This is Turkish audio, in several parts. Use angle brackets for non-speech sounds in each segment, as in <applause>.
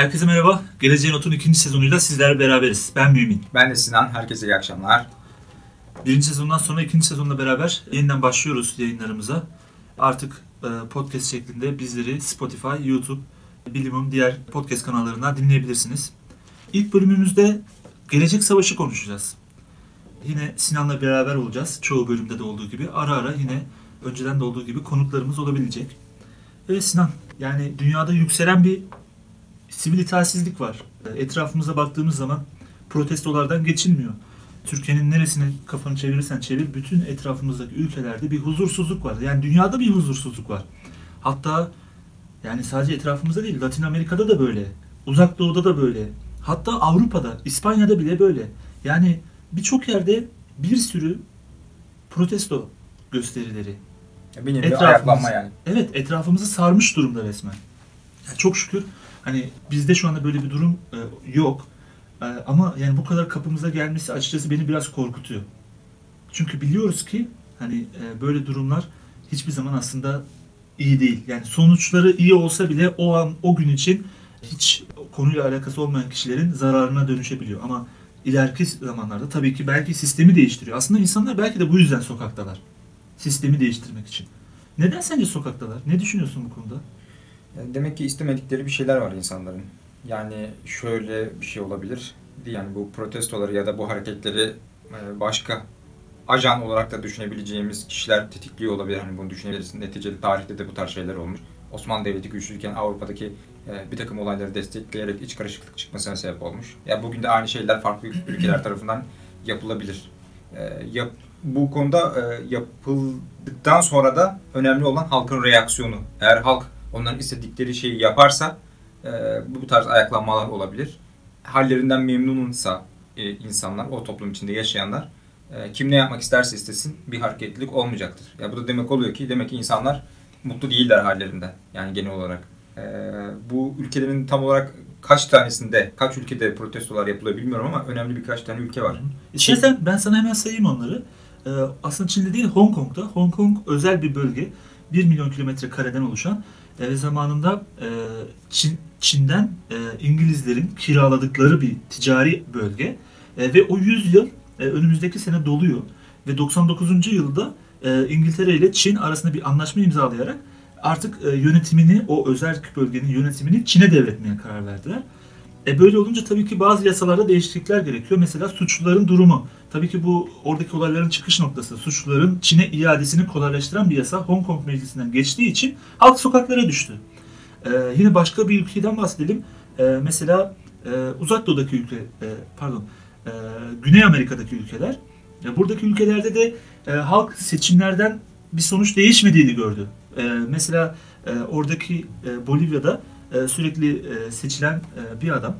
Herkese merhaba. Geleceğin Ot'un ikinci sezonuyla sizlerle beraberiz. Ben Mümin. Ben de Sinan. Herkese iyi akşamlar. Birinci sezondan sonra ikinci sezonla beraber yeniden başlıyoruz yayınlarımıza. Artık e, podcast şeklinde bizleri Spotify, YouTube, bilimum diğer podcast kanallarından dinleyebilirsiniz. İlk bölümümüzde Gelecek Savaşı konuşacağız. Yine Sinan'la beraber olacağız. Çoğu bölümde de olduğu gibi. Ara ara yine önceden de olduğu gibi konuklarımız olabilecek. Evet Sinan, yani dünyada yükselen bir sivil itaatsizlik var. Etrafımıza baktığımız zaman protestolardan geçilmiyor. Türkiye'nin neresine kafanı çevirirsen çevir bütün etrafımızdaki ülkelerde bir huzursuzluk var. Yani dünyada bir huzursuzluk var. Hatta yani sadece etrafımızda değil Latin Amerika'da da böyle. Uzak Doğu'da da böyle. Hatta Avrupa'da, İspanya'da bile böyle. Yani birçok yerde bir sürü protesto gösterileri. Bir nevi ayaklanma yani. Evet etrafımızı sarmış durumda resmen. Yani çok şükür hani bizde şu anda böyle bir durum e, yok. E, ama yani bu kadar kapımıza gelmesi açıkçası beni biraz korkutuyor. Çünkü biliyoruz ki hani e, böyle durumlar hiçbir zaman aslında iyi değil. Yani sonuçları iyi olsa bile o an o gün için hiç konuyla alakası olmayan kişilerin zararına dönüşebiliyor. Ama ileriki zamanlarda tabii ki belki sistemi değiştiriyor. Aslında insanlar belki de bu yüzden sokaktalar. Sistemi değiştirmek için. Neden sence sokaktalar? Ne düşünüyorsun bu konuda? Yani demek ki istemedikleri bir şeyler var insanların. Yani şöyle bir şey olabilir. Yani bu protestoları ya da bu hareketleri e, başka ajan olarak da düşünebileceğimiz kişiler tetikliyor olabilir. Hani bunu düşünebiliriz. Neticede tarihte de bu tarz şeyler olmuş. Osmanlı Devleti güçlüyken Avrupa'daki e, bir takım olayları destekleyerek iç karışıklık çıkmasına sebep olmuş. Ya bugün de aynı şeyler farklı ülkeler tarafından yapılabilir. E, yap, bu konuda e, yapıldıktan sonra da önemli olan halkın reaksiyonu. Eğer halk onların istedikleri şeyi yaparsa e, bu tarz ayaklanmalar olabilir. Hallerinden memnunsa e, insanlar, o toplum içinde yaşayanlar e, kim ne yapmak isterse istesin bir hareketlilik olmayacaktır. Ya bu da demek oluyor ki demek ki insanlar mutlu değiller hallerinden yani genel olarak. E, bu ülkelerin tam olarak kaç tanesinde, kaç ülkede protestolar yapılıyor bilmiyorum ama önemli birkaç tane ülke var. İstersen ben sana hemen sayayım onları. Ee, aslında Çin'de değil Hong Kong'da. Hong Kong özel bir bölge. 1 milyon kilometre kareden oluşan e, ve zamanında e, Çin, Çin'den e, İngilizlerin kiraladıkları bir ticari bölge. E, ve o 100 yıl e, önümüzdeki sene doluyor. Ve 99. yılda e, İngiltere ile Çin arasında bir anlaşma imzalayarak artık e, yönetimini, o özel bölgenin yönetimini Çin'e devretmeye karar verdiler. E böyle olunca tabii ki bazı yasalarda değişiklikler gerekiyor. Mesela suçluların durumu. Tabii ki bu oradaki olayların çıkış noktası. Suçluların Çin'e iadesini kolaylaştıran bir yasa Hong Kong Meclisi'nden geçtiği için halk sokaklara düştü. E, yine başka bir ülkeden bahsedelim. E, mesela e, Uzak Doğu'daki ülke, e, pardon, e, Güney Amerika'daki ülkeler. E, buradaki ülkelerde de e, halk seçimlerden bir sonuç değişmediğini gördü. E, mesela e, oradaki e, Bolivya'da e, sürekli e, seçilen e, bir adam.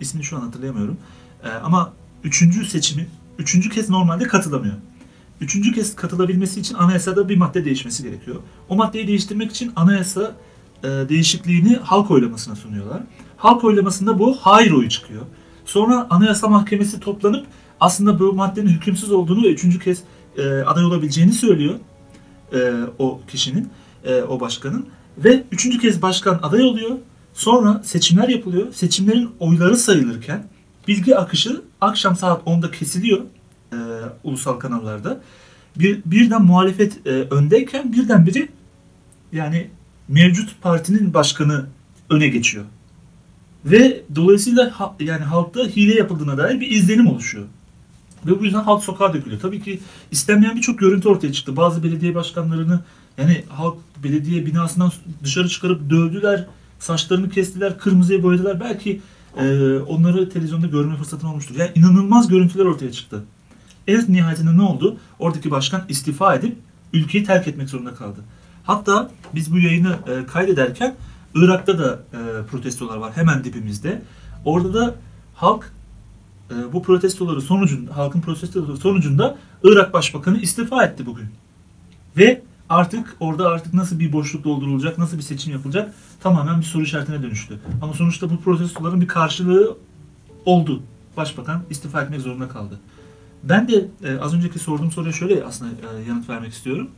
İsmini şu an hatırlayamıyorum. E, ama üçüncü seçimi, üçüncü kez normalde katılamıyor. Üçüncü kez katılabilmesi için anayasada bir madde değişmesi gerekiyor. O maddeyi değiştirmek için anayasa e, değişikliğini halk oylamasına sunuyorlar. Halk oylamasında bu hayır oyu çıkıyor. Sonra anayasa mahkemesi toplanıp aslında bu maddenin hükümsüz olduğunu ve üçüncü kez aday olabileceğini söylüyor o kişinin, o başkanın. Ve üçüncü kez başkan aday oluyor. Sonra seçimler yapılıyor. Seçimlerin oyları sayılırken bilgi akışı akşam saat 10'da kesiliyor e, ulusal kanallarda. Bir, birden muhalefet e, öndeyken birden biri yani mevcut partinin başkanı öne geçiyor. Ve dolayısıyla ha- yani halkta hile yapıldığına dair bir izlenim oluşuyor. Ve bu yüzden halk sokağa dökülüyor. Tabii ki istenmeyen birçok görüntü ortaya çıktı. Bazı belediye başkanlarını yani halk belediye binasından dışarı çıkarıp dövdüler, saçlarını kestiler, kırmızıya boyadılar. Belki e, onları televizyonda görme fırsatın olmuştur. Yani inanılmaz görüntüler ortaya çıktı. En nihayetinde ne oldu? Oradaki başkan istifa edip ülkeyi terk etmek zorunda kaldı. Hatta biz bu yayını e, kaydederken Irak'ta da e, protestolar var hemen dibimizde. Orada da halk e, bu protestoları sonucunda, halkın protestoları sonucunda Irak Başbakanı istifa etti bugün. Ve artık orada artık nasıl bir boşluk doldurulacak, nasıl bir seçim yapılacak tamamen bir soru işaretine dönüştü. Ama sonuçta bu protestoların bir karşılığı oldu. Başbakan istifa etmek zorunda kaldı. Ben de e, az önceki sorduğum soruya şöyle aslında e, yanıt vermek istiyorum.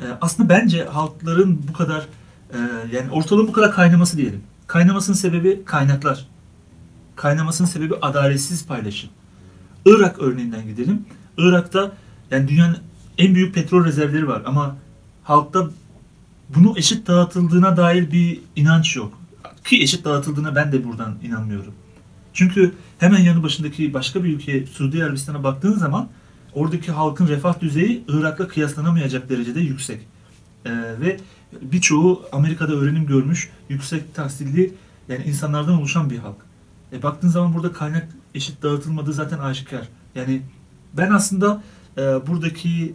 E, aslında bence halkların bu kadar e, yani ortalığın bu kadar kaynaması diyelim. Kaynamasının sebebi kaynaklar. Kaynamasının sebebi adaletsiz paylaşım. Irak örneğinden gidelim. Irak'ta yani dünyanın en büyük petrol rezervleri var ama halkta bunu eşit dağıtıldığına dair bir inanç yok. Ki eşit dağıtıldığına ben de buradan inanmıyorum. Çünkü hemen yanı başındaki başka bir ülke Suudi Arabistan'a baktığın zaman oradaki halkın refah düzeyi Irak'la kıyaslanamayacak derecede yüksek. Ee, ve birçoğu Amerika'da öğrenim görmüş yüksek tahsilli yani insanlardan oluşan bir halk. E, baktığın zaman burada kaynak eşit dağıtılmadığı zaten aşikar. Yani ben aslında e, buradaki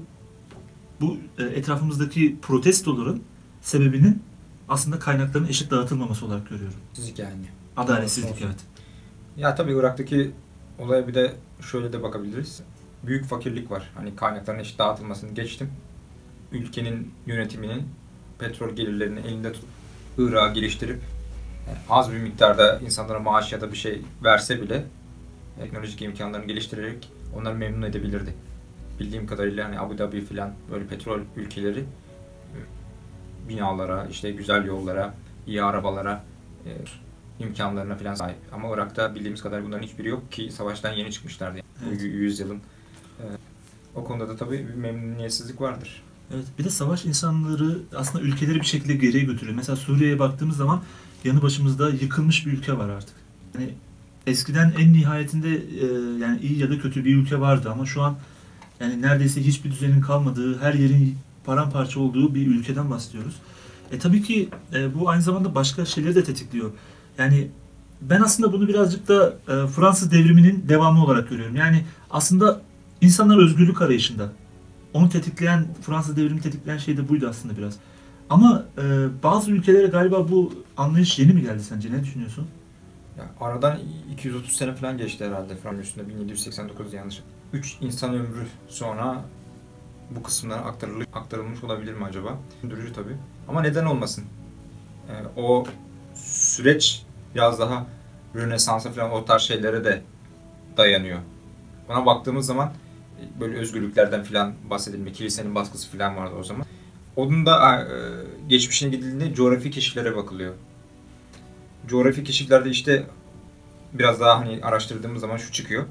bu e, etrafımızdaki protestoların sebebinin aslında kaynakların eşit dağıtılmaması olarak görüyorum. Sizlik yani. Adaletsizlik evet. Ya tabii Irak'taki olaya bir de şöyle de bakabiliriz. Büyük fakirlik var. Hani kaynakların eşit dağıtılmasını geçtim. Ülkenin yönetiminin petrol gelirlerini elinde tutup Irak'ı geliştirip yani az bir miktarda insanlara maaş ya da bir şey verse bile teknolojik imkanlarını geliştirerek onları memnun edebilirdi. Bildiğim kadarıyla hani Abu Dhabi falan böyle petrol ülkeleri binalara, işte güzel yollara, iyi arabalara, e, imkanlarına falan sahip. Ama Irak'ta bildiğimiz kadar bunların hiçbiri yok ki savaştan yeni çıkmışlardı. Yani. Evet. Bu yüzyılın. E, o konuda da tabii bir memnuniyetsizlik vardır. Evet. Bir de savaş insanları aslında ülkeleri bir şekilde geriye götürüyor. Mesela Suriye'ye baktığımız zaman yanı başımızda yıkılmış bir ülke var artık. Yani eskiden en nihayetinde e, yani iyi ya da kötü bir ülke vardı ama şu an yani neredeyse hiçbir düzenin kalmadığı, her yerin paramparça olduğu bir ülkeden bahsediyoruz. E tabii ki e, bu aynı zamanda başka şeyleri de tetikliyor. Yani ben aslında bunu birazcık da e, Fransız devriminin devamı olarak görüyorum. Yani aslında insanlar özgürlük arayışında. Onu tetikleyen, Fransız devrimi tetikleyen şey de buydu aslında biraz. Ama e, bazı ülkelere galiba bu anlayış yeni mi geldi sence? Ne düşünüyorsun? Ya aradan 230 sene falan geçti herhalde Fransa üstünde 1789 yanlış. 3 insan ömrü sonra bu kısımlar aktarılmış, aktarılmış olabilir mi acaba? Düşündürücü tabii. Ama neden olmasın? Ee, o süreç biraz daha Rönesans'a falan o tarz şeylere de dayanıyor. Ona baktığımız zaman e, böyle özgürlüklerden falan bahsedilme, kilisenin baskısı falan vardı o zaman. Onun da e, geçmişine gidildiğinde coğrafi keşiflere bakılıyor. Coğrafi keşiflerde işte biraz daha hani araştırdığımız zaman şu çıkıyor.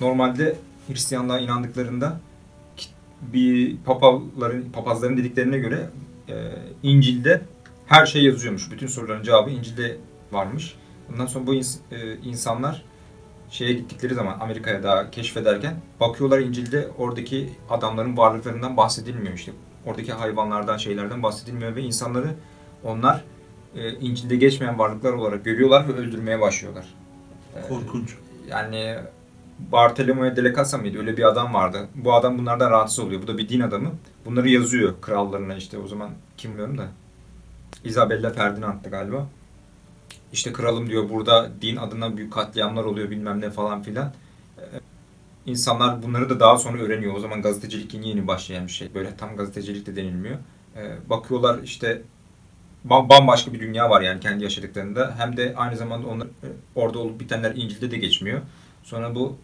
Normalde Hristiyanlığa inandıklarında bir papaların papazların dediklerine göre e, İncil'de her şey yazıyormuş. Bütün soruların cevabı İncil'de varmış. Bundan sonra bu ins- e, insanlar şeye gittikleri zaman Amerika'ya da keşfederken bakıyorlar İncil'de oradaki adamların varlıklarından bahsedilmiyor işte. Oradaki hayvanlardan, şeylerden bahsedilmiyor ve insanları onlar e, İncil'de geçmeyen varlıklar olarak görüyorlar ve öldürmeye başlıyorlar. E, Korkunç. yani Bartolomeo de la Casa mıydı? Öyle bir adam vardı. Bu adam bunlardan rahatsız oluyor. Bu da bir din adamı. Bunları yazıyor krallarına işte o zaman kim bilmiyorum da. Isabella Ferdinand'tı galiba. İşte kralım diyor burada din adına büyük katliamlar oluyor bilmem ne falan filan. Ee, İnsanlar bunları da daha sonra öğreniyor. O zaman gazetecilik yeni yeni başlayan bir şey. Böyle tam gazetecilik de denilmiyor. Ee, bakıyorlar işte ba- bambaşka bir dünya var yani kendi yaşadıklarında. Hem de aynı zamanda onlar, e, orada olup bitenler İncil'de de geçmiyor. Sonra bu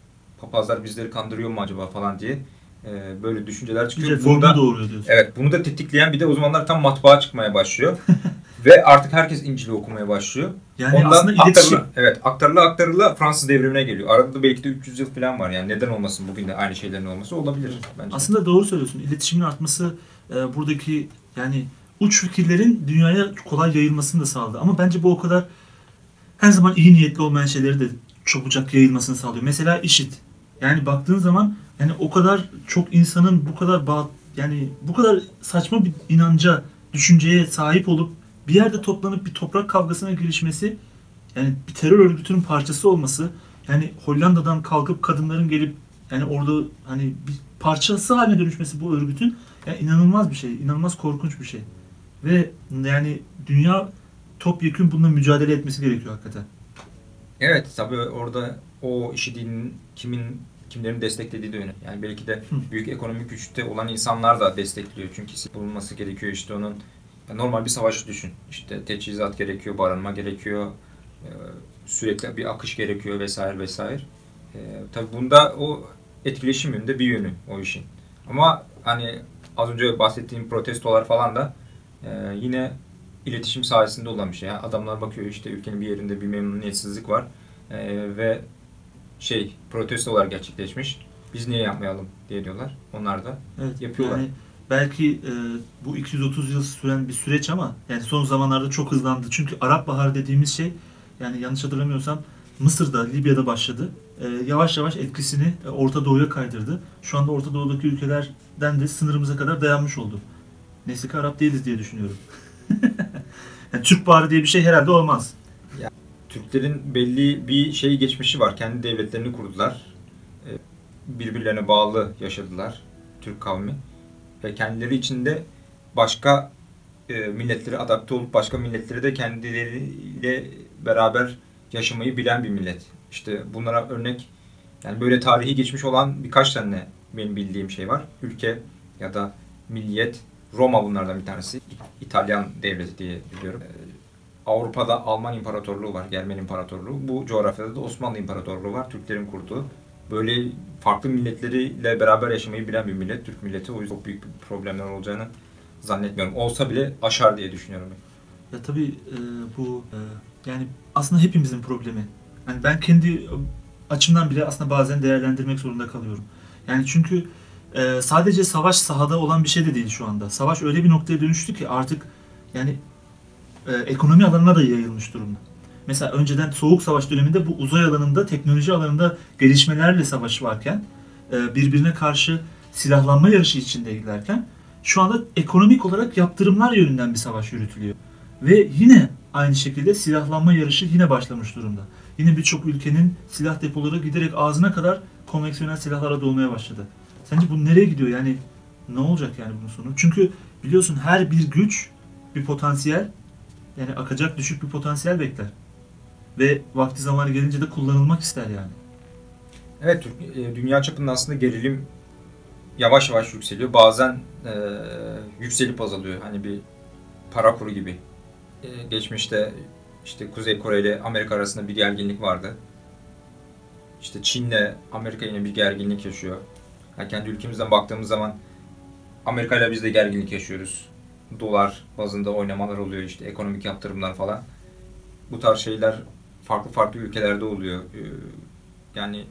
papazlar bizleri kandırıyor mu acaba falan diye e, böyle düşünceler çıkıyor. reformu Bunda- doğuruyor diyorsun. Evet bunu da tetikleyen bir de o zamanlar tam matbaa çıkmaya başlıyor. <laughs> Ve artık herkes İncil'i okumaya başlıyor. Yani Ondan aslında iletişim. aktarıla, evet aktarıla aktarıla Fransız devrimine geliyor. Arada da belki de 300 yıl falan var yani neden olmasın bugün de aynı şeylerin olması olabilir bence. Aslında doğru söylüyorsun. İletişimin artması e, buradaki yani uç fikirlerin dünyaya kolay yayılmasını da sağladı. Ama bence bu o kadar her zaman iyi niyetli olmayan şeyleri de çabucak yayılmasını sağlıyor. Mesela işit. Yani baktığın zaman yani o kadar çok insanın bu kadar bağ, yani bu kadar saçma bir inanca, düşünceye sahip olup bir yerde toplanıp bir toprak kavgasına girişmesi yani bir terör örgütünün parçası olması yani Hollanda'dan kalkıp kadınların gelip yani orada hani bir parçası haline dönüşmesi bu örgütün yani inanılmaz bir şey, inanılmaz korkunç bir şey. Ve yani dünya topyekun bununla mücadele etmesi gerekiyor hakikaten. Evet tabii orada o IŞİD'in kimin kimlerin desteklediği de önemli. Yani belki de büyük ekonomik güçte olan insanlar da destekliyor. Çünkü bulunması gerekiyor işte onun normal bir savaş düşün. İşte teçhizat gerekiyor, barınma gerekiyor, e, sürekli bir akış gerekiyor vesaire vesaire. E, tabii bunda o etkileşim yönünde bir yönü o işin. Ama hani az önce bahsettiğim protestolar falan da e, yine iletişim sayesinde olan bir şey. Yani adamlar bakıyor işte ülkenin bir yerinde bir memnuniyetsizlik var Ee, ve şey protestolar gerçekleşmiş. Biz niye yapmayalım diye diyorlar. Onlar da Evet, Yapıyorlar. Yani belki e, bu 230 yıl süren bir süreç ama yani son zamanlarda çok hızlandı. Çünkü Arap Baharı dediğimiz şey yani yanlış hatırlamıyorsam Mısır'da, Libya'da başladı. E, yavaş yavaş etkisini e, Orta Doğu'ya kaydırdı. Şu anda Orta Doğu'daki ülkelerden de sınırımıza kadar dayanmış oldu. Neyse ki Arap değiliz diye düşünüyorum. <laughs> yani Türk Baharı diye bir şey herhalde olmaz. Türklerin belli bir şey geçmişi var. Kendi devletlerini kurdular. Ee, Birbirlerine bağlı yaşadılar Türk kavmi. Ve kendileri içinde başka e, milletlere adapte olup başka milletleri de kendileriyle beraber yaşamayı bilen bir millet. İşte bunlara örnek yani böyle tarihi geçmiş olan birkaç tane benim bildiğim şey var. Ülke ya da milliyet Roma bunlardan bir tanesi. İtalyan devleti diye biliyorum. Avrupa'da Alman İmparatorluğu var, Germen İmparatorluğu. Bu coğrafyada da Osmanlı İmparatorluğu var, Türklerin kurduğu. Böyle farklı milletleriyle beraber yaşamayı bilen bir millet, Türk milleti. O yüzden çok büyük problemler olacağını zannetmiyorum. Olsa bile aşar diye düşünüyorum. Ya tabii e, bu e, yani aslında hepimizin problemi. Yani ben kendi açımdan bile aslında bazen değerlendirmek zorunda kalıyorum. Yani çünkü e, sadece savaş sahada olan bir şey de değil şu anda. Savaş öyle bir noktaya dönüştü ki artık yani e, ekonomi alanına da yayılmış durumda. Mesela önceden soğuk savaş döneminde bu uzay alanında, teknoloji alanında gelişmelerle savaş varken, e, birbirine karşı silahlanma yarışı içindeydilerken şu anda ekonomik olarak yaptırımlar yönünden bir savaş yürütülüyor. Ve yine aynı şekilde silahlanma yarışı yine başlamış durumda. Yine birçok ülkenin silah depoları giderek ağzına kadar konveksiyonel silahlara dolmaya başladı. Sence bu nereye gidiyor? Yani ne olacak yani bunun sonu? Çünkü biliyorsun her bir güç bir potansiyel yani akacak düşük bir potansiyel bekler. Ve vakti zamanı gelince de kullanılmak ister yani. Evet, e, dünya çapında aslında gerilim yavaş yavaş yükseliyor. Bazen e, yükselip azalıyor. Hani bir para kuru gibi. E, geçmişte işte Kuzey Kore ile Amerika arasında bir gerginlik vardı. İşte Çin'le Amerika yine bir gerginlik yaşıyor. Yani kendi ülkemizden baktığımız zaman Amerika ile biz de gerginlik yaşıyoruz. Dolar bazında oynamalar oluyor işte ekonomik yaptırımlar falan. Bu tarz şeyler farklı farklı ülkelerde oluyor. E, yani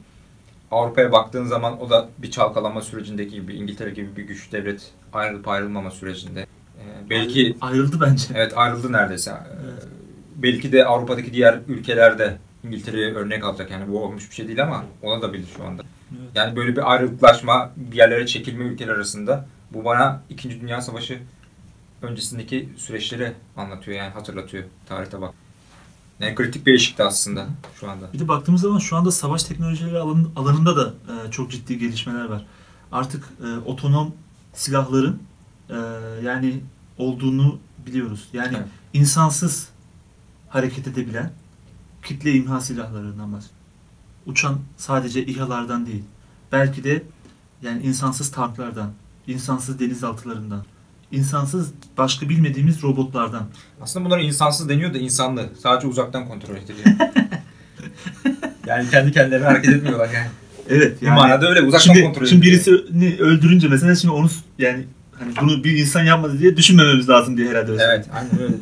Avrupa'ya baktığın zaman o da bir çalkalanma sürecindeki gibi İngiltere gibi bir güç devlet ayrılıp ayrılmama sürecinde. Ee, belki ayrıldı bence. evet ayrıldı neredeyse. Ee, Evet. Belki de Avrupa'daki diğer ülkelerde İngiltere'ye örnek alacak. Yani bu olmuş bir şey değil ama olabilir şu anda. Evet. Yani böyle bir ayrılıklaşma, bir yerlere çekilme ülkeler arasında bu bana 2. Dünya Savaşı öncesindeki süreçleri anlatıyor yani hatırlatıyor tarihte bak. Yani kritik bir eşikti aslında şu anda. Bir de baktığımız zaman şu anda savaş teknolojileri alan- alanında da e, çok ciddi gelişmeler var. Artık e, otonom silahların e, yani olduğunu biliyoruz. Yani Evet. insansız hareket edebilen kitle imha silahlarından bahsediyoruz. Uçan sadece İHA'lardan değil. Belki de yani insansız tanklardan, insansız denizaltılarından, insansız başka bilmediğimiz robotlardan. Aslında bunlara insansız deniyor da insanlı. Sadece uzaktan kontrol ediliyor. <laughs> yani kendi kendilerine hareket etmiyorlar yani. Evet Bir manada öyle uzaktan şimdi, kontrol şimdi ediliyor. birisini öldürünce mesela şimdi onu yani hani bunu bir insan yapmadı diye düşünmememiz lazım diye herhalde. Evet aynen öyle.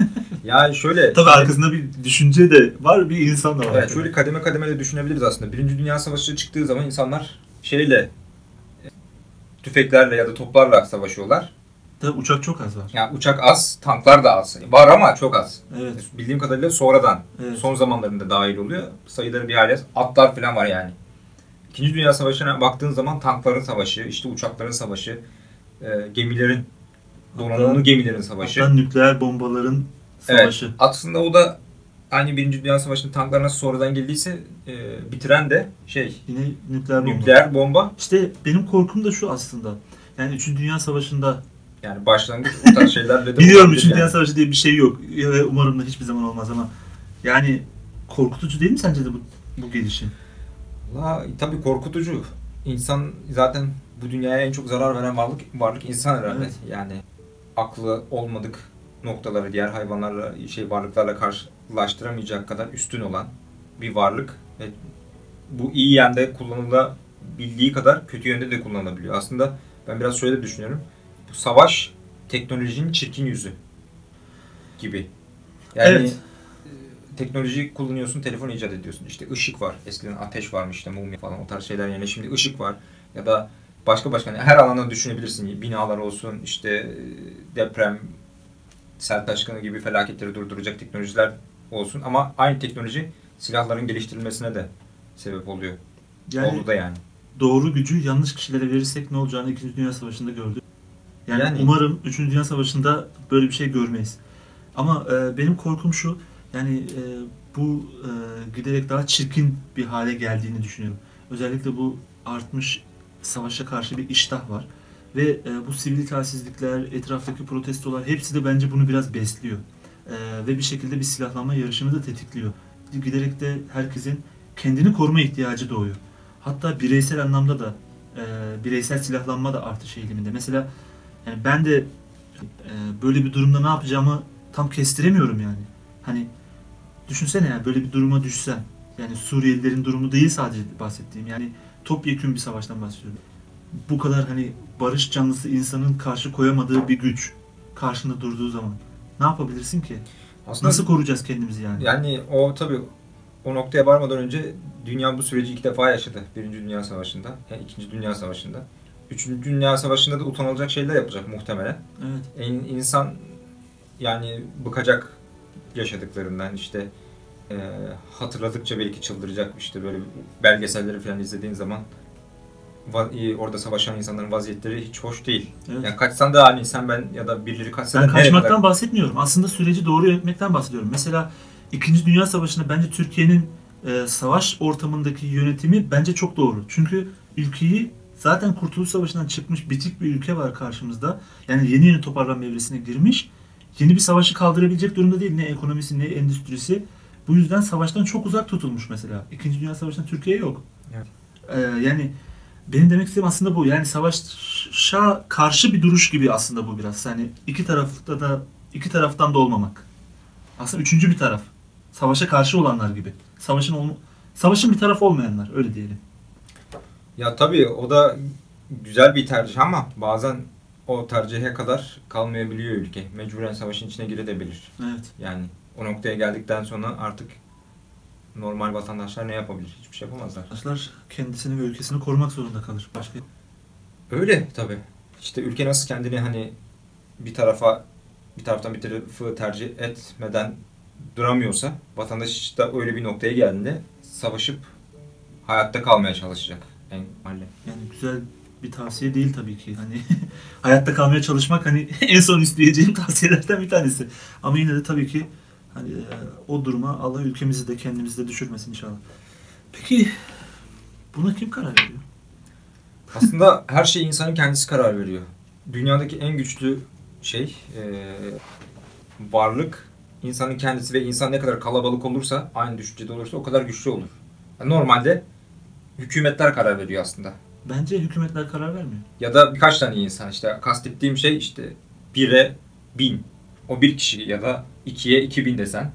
Ya şöyle. <laughs> Tabii arkasında bir düşünce de var, bir insan da var. Evet şöyle kademe kademe de düşünebiliriz aslında. Birinci Dünya Savaşı çıktığı zaman insanlar şeyle e, tüfeklerle ya da toplarla savaşıyorlar. Tabii uçak çok az var. Yani uçak az, tanklar da az. Var ama çok az. Evet. Bildiğim kadarıyla sonradan, Evet. son zamanlarında dahil oluyor. Sayıları bir hale, atlar falan var yani. İkinci Dünya Savaşı'na baktığın zaman tankların savaşı, işte uçakların savaşı, e, gemilerin, donanımlı gemilerin savaşı. Hatta nükleer bombaların Evet. savaşı. Aslında o da aynı Birinci Dünya Savaşı'nın tanklar nasıl sonradan geldiyse e, bitiren de şey, Yine nükleer bomba. nükleer bomba. İşte benim korkum da şu aslında. Yani 3. Dünya Savaşı'nda Yani başlangıç o tarz şeylerle de <laughs> biliyorum olabilir 3. Dünya yani. Savaşı diye bir şey yok. Ve umarım da hiçbir zaman olmaz ama yani korkutucu değil mi sence de bu, bu gelişim? La, tabii korkutucu. İnsan zaten bu dünyaya en çok zarar veren varlık varlık insan herhalde. Evet. Yani aklı olmadık noktaları diğer hayvanlarla şey varlıklarla karşılaştıramayacak kadar üstün olan bir varlık ve bu iyi yönde kullanılabildiği kadar kötü yönde de kullanılabiliyor. Aslında ben biraz şöyle düşünüyorum. Bu savaş teknolojinin çirkin yüzü gibi. Yani Evet. e, teknoloji kullanıyorsun, telefon icat ediyorsun. İşte ışık var. Eskiden ateş varmış işte mum falan o tarz şeyler yerine şimdi ışık var. Ya da başka başka her alanda düşünebilirsin. Binalar olsun, işte e, deprem, sel taşkını gibi felaketleri durduracak teknolojiler olsun. Ama aynı teknoloji silahların geliştirilmesine de sebep oluyor. Yani Oldu da yani. doğru gücü yanlış kişilere verirsek ne olacağını 2. Dünya Savaşı'nda gördük. Yani, Yani- umarım 3. Dünya Savaşı'nda böyle bir şey görmeyiz. Ama e, benim korkum şu, yani e, bu e, giderek daha çirkin bir hale geldiğini düşünüyorum. Özellikle bu artmış savaşa karşı bir iştah var. Ve e, bu sivil itaatsizlikler, etraftaki protestolar hepsi de bence bunu biraz besliyor. E, ve bir şekilde bir silahlanma yarışını da tetikliyor. Giderek de herkesin kendini koruma ihtiyacı doğuyor. Hatta bireysel anlamda da e, bireysel silahlanma da artış eğiliminde. Mesela yani ben de e, böyle bir durumda ne yapacağımı tam kestiremiyorum yani. Hani düşünsene yani böyle bir duruma düşsen. Yani Suriyelilerin durumu değil sadece bahsettiğim. Yani topyekün bir savaştan bahsediyorum. Bu kadar hani barış canlısı insanın karşı koyamadığı bir güç karşında durduğu zaman ne yapabilirsin ki? Aslında Nasıl koruyacağız kendimizi yani? Yani o tabii o noktaya varmadan önce dünya bu süreci iki defa yaşadı. Birinci Dünya Savaşı'nda, yani İkinci Dünya Savaşı'nda. Üçüncü Dünya Savaşı'nda da utanılacak şeyler yapacak muhtemelen. Evet. İn- İnsan yani bıkacak yaşadıklarından işte e, hatırladıkça belki çıldıracak işte böyle belgeselleri falan izlediğin zaman iyi, orada savaşan insanların vaziyetleri hiç hoş değil. evet. Yani kaçsan da hani sen ben ya da birileri kaçsa Ben da kaçmaktan kadar- bahsetmiyorum. Aslında süreci doğru yönetmekten bahsediyorum. Mesela İkinci Dünya Savaşı'nda bence Türkiye'nin e, savaş ortamındaki yönetimi bence çok doğru. Çünkü ülkeyi zaten Kurtuluş Savaşı'ndan çıkmış bitik bir ülke var karşımızda. Yani yeni yeni toparlanma evresine girmiş. Yeni bir savaşı kaldırabilecek durumda değil. Ne ekonomisi ne endüstrisi. Bu yüzden savaştan çok uzak tutulmuş mesela. İkinci Dünya Savaşı'nda Türkiye yok. Evet. Ee, yani benim demek istediğim aslında bu. Yani savaşa karşı bir duruş gibi aslında bu biraz. Yani iki tarafta da iki taraftan da olmamak. Aslında üçüncü bir taraf. Savaşa karşı olanlar gibi. Savaşın olma, savaşın bir tarafı olmayanlar öyle diyelim. Ya tabii o da güzel bir tercih ama bazen o tercihe kadar kalmayabiliyor ülke. Mecburen savaşın içine girebilir. Evet. Yani o noktaya geldikten sonra artık normal vatandaşlar ne yapabilir? Hiçbir şey yapamazlar. Arkadaşlar kendisini ve ülkesini korumak zorunda kalır. Başka Öyle tabii. İşte ülke nasıl kendini hani bir tarafa bir taraftan bir tarafı tercih etmeden duramıyorsa vatandaş da öyle bir noktaya geldiğinde savaşıp hayatta kalmaya çalışacak. En mahalle. yani güzel bir tavsiye değil tabii ki. Hani <laughs> hayatta kalmaya çalışmak hani <laughs> en son isteyeceğim tavsiyelerden bir tanesi. Ama yine de tabii ki hani e, o duruma Allah ülkemizi de kendimizi de düşürmesin inşallah. Peki buna kim karar veriyor? Aslında <laughs> her şey insanın kendisi karar veriyor. Dünyadaki en güçlü şey, e, varlık insanın kendisi ve insan ne kadar kalabalık olursa, aynı düşüncede olursa o kadar güçlü olur. Yani normalde hükümetler karar veriyor aslında. Bence hükümetler karar vermiyor. Ya da birkaç tane insan işte kastettiğim şey işte 1'e 1000. O bir kişi ya da 2'ye 2000 desen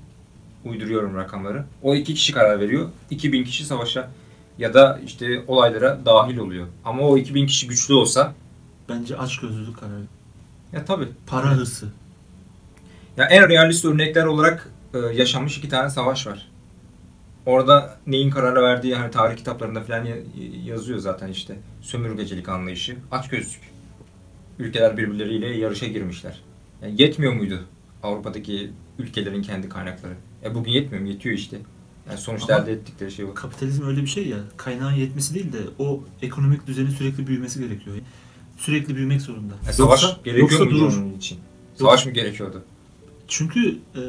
uyduruyorum rakamları. O iki kişi karar veriyor. 2000 kişi savaşa ya da işte olaylara dahil oluyor. Ama o 2000 kişi güçlü olsa Bence açgözlülük karar veriyor. ya tabii. Para hırsı. Ya en realist örnekler olarak e, yaşanmış iki tane savaş var. Orada neyin karar verdiği hani tarih kitaplarında falan ya- yazıyor zaten işte. Sömürgecilik anlayışı, açgözlük. Ülkeler birbirleriyle yarışa girmişler. Yani yetmiyor muydu Avrupa'daki ülkelerin kendi kaynakları? E bugün yetmiyor mu? Yetiyor işte. Yani sonuçta Ama- elde ettikleri şey o. Kapitalizm öyle bir şey ya. Kaynağın yetmesi değil de o ekonomik düzenin sürekli büyümesi gerekiyor. Sürekli büyümek zorunda. E, savaş Yoksa- gerekiyor yoksa durur. onun için? Savaş mı gerekiyordu? Çünkü e,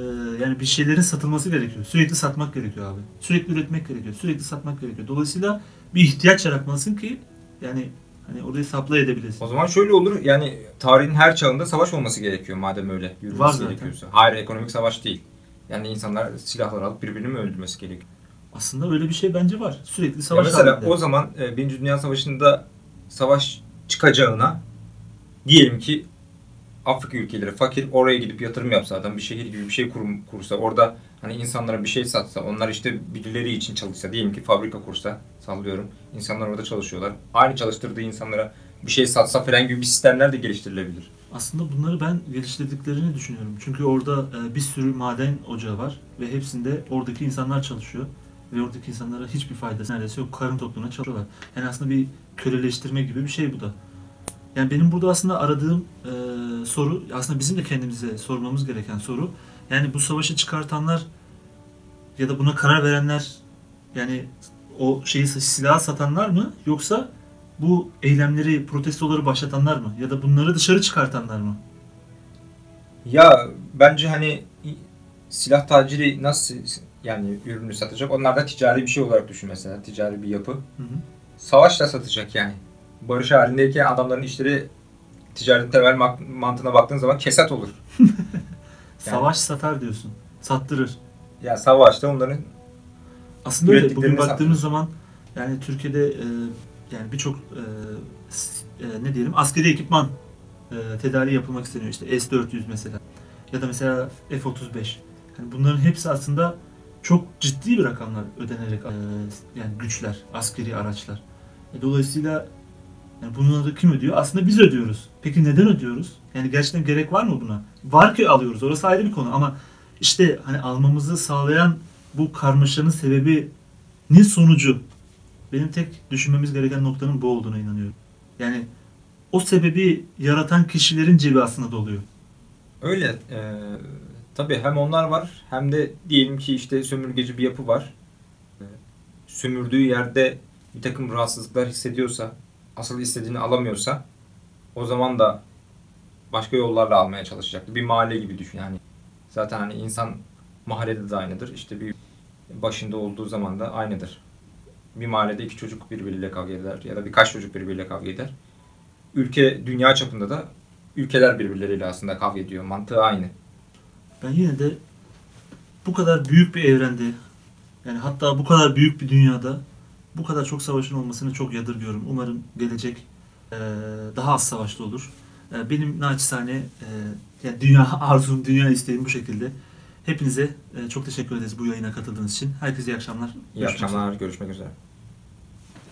yani bir şeylerin satılması gerekiyor. Sürekli satmak gerekiyor abi. Sürekli üretmek gerekiyor. Sürekli satmak gerekiyor. Dolayısıyla bir ihtiyaç yaratmalısın ki yani hani orayı supply edebilesin. O zaman şöyle olur yani tarihin her çağında savaş olması gerekiyor madem öyle yürümesi Var zaten. gerekiyorsa. Hayır ekonomik savaş değil. Yani insanlar silahlar alıp birbirini mi öldürmesi gerekiyor? Aslında öyle bir şey bence var. Sürekli Ya savaş mesela halinde. o zaman e, Birinci Dünya Savaşı'nda savaş çıkacağına diyelim ki Afrika ülkeleri fakir oraya gidip yatırım yapsa adam bir şehir gibi bir şey kurum, kursa orada hani insanlara bir şey satsa onlar işte birileri için çalışsa diyelim ki fabrika kursa sallıyorum insanlar orada çalışıyorlar aynı çalıştırdığı insanlara bir şey satsa falan gibi bir sistemler de geliştirilebilir. Aslında bunları ben geliştirdiklerini düşünüyorum. Çünkü orada e, bir sürü maden ocağı var ve hepsinde oradaki insanlar çalışıyor. Ve oradaki insanlara hiçbir faydası neredeyse yok. Karın tokluğuna çalışıyorlar. Yani aslında bir köleleştirme gibi bir şey bu da. Yani benim burada aslında aradığım e, soru, aslında bizim de kendimize sormamız gereken soru. Yani bu savaşı çıkartanlar ya da buna karar verenler yani o şeyi silahı satanlar mı yoksa bu eylemleri, protestoları başlatanlar mı? Ya da bunları dışarı çıkartanlar mı? Ya bence hani silah taciri nasıl yani ürünü satacak? Onlar da ticari bir şey olarak düşün mesela. Ticari bir yapı. Hı hı. Savaşla satacak yani. Barış halindeyken adamların işleri ticaretin temel mantığına baktığın zaman kesat olur. <laughs> Savaş satar diyorsun. Sattırır. Ya savaşta onların Aslında öyle. Bugün baktığımız zaman yani Türkiye'de e, yani birçok e, e, ne diyelim askeri ekipman e, tedariği yapılmak isteniyor. İşte S-400 mesela ya da mesela F-35. Yani bunların hepsi aslında çok ciddi bir rakamlar ödenerek e, yani güçler, askeri araçlar. E, dolayısıyla yani bunları kim ödüyor? Aslında biz ödüyoruz. Peki neden ödüyoruz? Yani gerçekten gerek var mı buna? Var ki alıyoruz. Orası ayrı bir konu ama işte hani almamızı sağlayan bu karmaşanın sebebi ne sonucu? Benim tek düşünmemiz gereken noktanın bu olduğuna inanıyorum. Yani o sebebi yaratan kişilerin cebi aslında doluyor. öyle. Ee, tabii hem onlar var hem de diyelim ki işte sömürgeci bir yapı var. Ee, sömürdüğü yerde bir takım rahatsızlıklar hissediyorsa, asıl istediğini alamıyorsa o zaman da başka yollarla almaya çalışacaktır. Bir mahalle gibi düşün yani. Zaten hani insan mahallede de aynıdır. İşte bir başında olduğu zaman da aynıdır. Bir mahallede iki çocuk birbiriyle kavga eder ya da birkaç çocuk birbiriyle kavga eder. Ülke dünya çapında da ülkeler birbirleriyle aslında kavga ediyor. Mantığı aynı. Ben yine de bu kadar büyük bir evrende yani hatta bu kadar büyük bir dünyada bu kadar çok savaşın olmasını çok yadırgıyorum. Umarım gelecek eee, daha az savaşlı olur. Eee, benim naçizane eee, yani dünya <laughs> arzum, dünya isteğim bu şekilde. Hepinize eee, çok teşekkür ederiz bu yayına katıldığınız için. Herkese iyi akşamlar. İyi Görüşmek üzere. akşamlar. Görüşmek üzere.